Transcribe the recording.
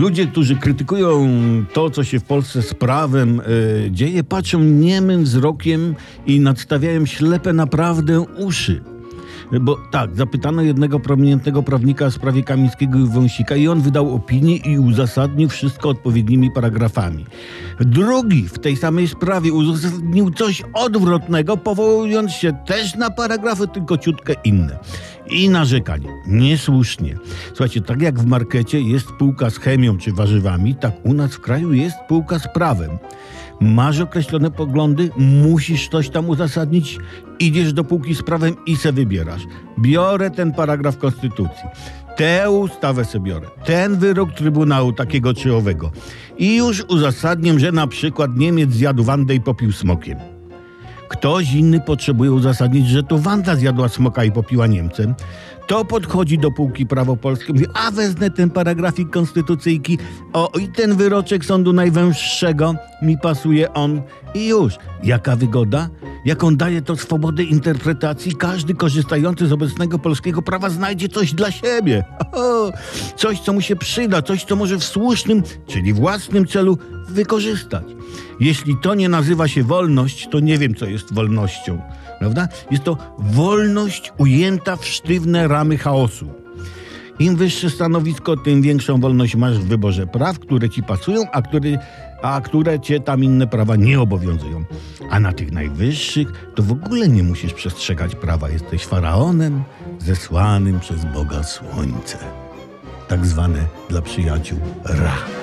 Ludzie, którzy krytykują to, co się w Polsce z prawem e, dzieje, patrzą niemym wzrokiem i nadstawiają ślepe naprawdę uszy. Bo tak, zapytano jednego prominentnego prawnika w sprawie Kamińskiego i Wąsika i on wydał opinię i uzasadnił wszystko odpowiednimi paragrafami. Drugi w tej samej sprawie uzasadnił coś odwrotnego, powołując się też na paragrafy, tylko ciutkę inne. I narzekanie. Niesłusznie. Słuchajcie, tak jak w markecie jest półka z chemią czy warzywami, tak u nas w kraju jest półka z prawem. Masz określone poglądy, musisz coś tam uzasadnić, idziesz do półki z prawem i se wybierasz. Biorę ten paragraf Konstytucji. Tę ustawę sobie biorę. Ten wyrok Trybunału takiego czy owego. I już uzasadniam, że na przykład Niemiec zjadł Wandę i popił smokiem. Ktoś inny potrzebuje uzasadnić, że to Wanda zjadła smoka i popiła Niemcem. To podchodzi do półki prawo polskie, mówi, a wezmę ten paragrafik konstytucyjki, o i ten wyroczek Sądu Najwyższego mi pasuje on i już. Jaka wygoda? Jaką daje to swobodę interpretacji? Każdy korzystający z obecnego polskiego prawa znajdzie coś dla siebie. O, coś, co mu się przyda, coś, co może w słusznym, czyli własnym celu wykorzystać. Jeśli to nie nazywa się wolność, to nie wiem, co jest wolnością. Prawda? Jest to wolność ujęta w sztywne ramy chaosu. Im wyższe stanowisko, tym większą wolność masz w wyborze praw, które ci pasują, a, który, a które cię tam inne prawa nie obowiązują. A na tych najwyższych to w ogóle nie musisz przestrzegać prawa. Jesteś faraonem zesłanym przez Boga Słońce. Tak zwane dla przyjaciół Ra.